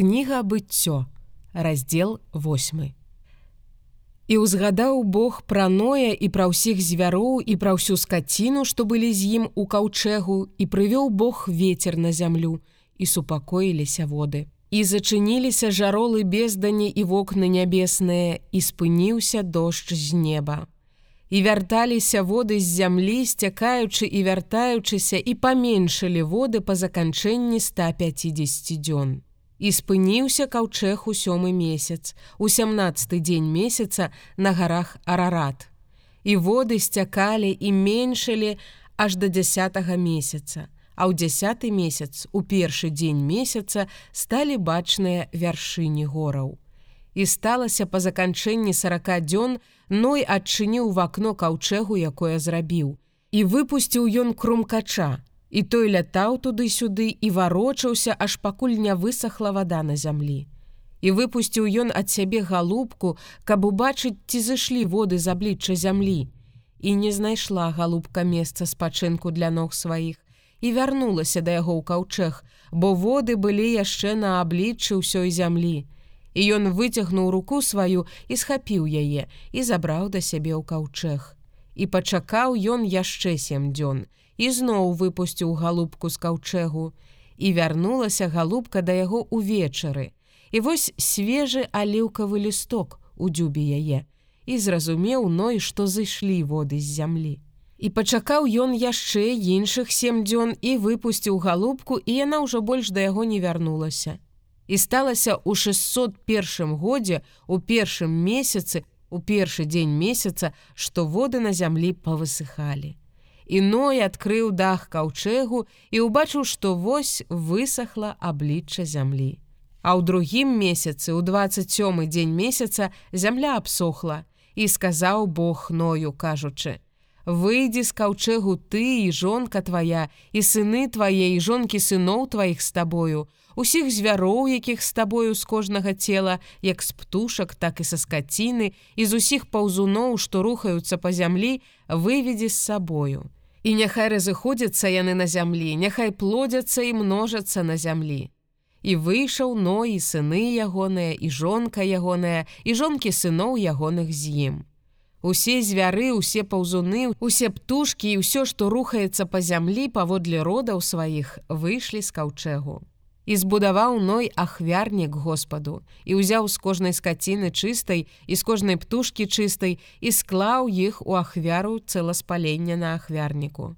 Кніга быццё, раздзел 8. І ўзгадаў Бог пра ноя і пра ўсіх звяроў і пра ўсю скаціну, што былі з ім у каўчэгу і прывёў Бог ветер на зямлю і супакоіліся воды. І зачыніліся жаролы бездані і вокны нябесныя і спыніўся дождж з неба. І вярталіся воды з зямлі, сцякаючы і вяртаючыся і паменшылі воды па заканчэнні 150 дзён і спыніўся каўчэг у сёмы месяц у 17 дзень месяца на гарах арарат. І воды сцякалі і меншылі аж до десятого месяца а ў десятый месяц у першы дзень месяца сталі бачныя вяршыні гораў. І сталася па заканчэнні 40 дзён ной адчыніў в акно каўчэгу якое зрабіў. І выпусціў ён крумкача І той лятаў туды-сюды і варочаўся, аж пакуль не высохла вада на зямлі. І выпусціў ён ад сябе галубку, каб убачыць, ці зышлі воды з аблічча зямлі. І не знайшла галубка месца спачынку для ног сваіх і вярнулася да яго ў каўчэг, бо воды былі яшчэ на абліччы ўсёй зямлі. І ён выцягнуў руку сваю і схапіў яе і забраў да сябе ў каўчэг. І пачакаў ён яшчэ сем дзён ізноў выпусціў галубку з каўчэгу і вярнулася галубка да яго ўвечары. І вось свежы аліўкавы лісток у дзюбе яе і зразумеў ной, што зышлі воды з зямлі. І пачакаў ён яшчэ іншых сем дзён і выпусціў галубку і яна ўжо больш да яго не вярнулася. І сталася ў 601 годзе у першым месяцы у першы дзень месяца, што воды на зямлі павысыхалі. Іной адкрыў дах каўчэгу і ўбачыў, што вось высохла аблічча зямлі. А ў другім месяцы, у 27 дзень месяца зямля абсохла і сказаў Бог ною, кажучы: « Выйдзі з каўчэгу ты і жонка твая і сыны твае і жонкі сыноў тваіх з табою, усіх звяроў, якіх з табою з кожнага цела, як з птушак, так і са скаціны, і з усіх паўзуноў, што рухаюцца па зямлі, выведзі з сабою. І няхай разыходзяцца яны на зямлі, няхай плодзяцца і множацца на зямлі. І выйшаў но і сыны ягоныя і жонка ягоная і жонкі сыноў ягоных з ім. Усе звяры, усе паўзуны, усе птушкі і ўсё, што рухаецца па зямлі паводле родаў сваіх выйшлі з каўчэгу і збудаваў ной ахвярнік Господу і ўзяў з кожнай скаціны чыстай і з кожнай птушкі чыстай і склаў іх у ахвяру цэласпалення на ахвярніку.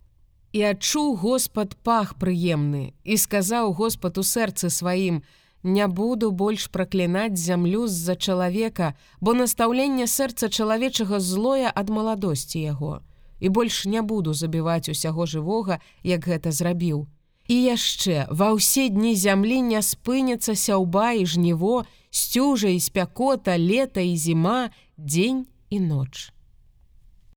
І адчуў Господ пах прыемны і сказаў Господ у сэрцы сваім: Не буду больш праклінаць зямлю з-за чалавека, бо настаўленне сэрца чалавечага злое ад маладосці яго. І больш не буду забіваць усяго жывога, як гэта зрабіў. І яшчэ ва ўсе дні зямлі не спыняцца сяўба і жніво, сцюжа і спякота, лета і зіма, дзень і ноч.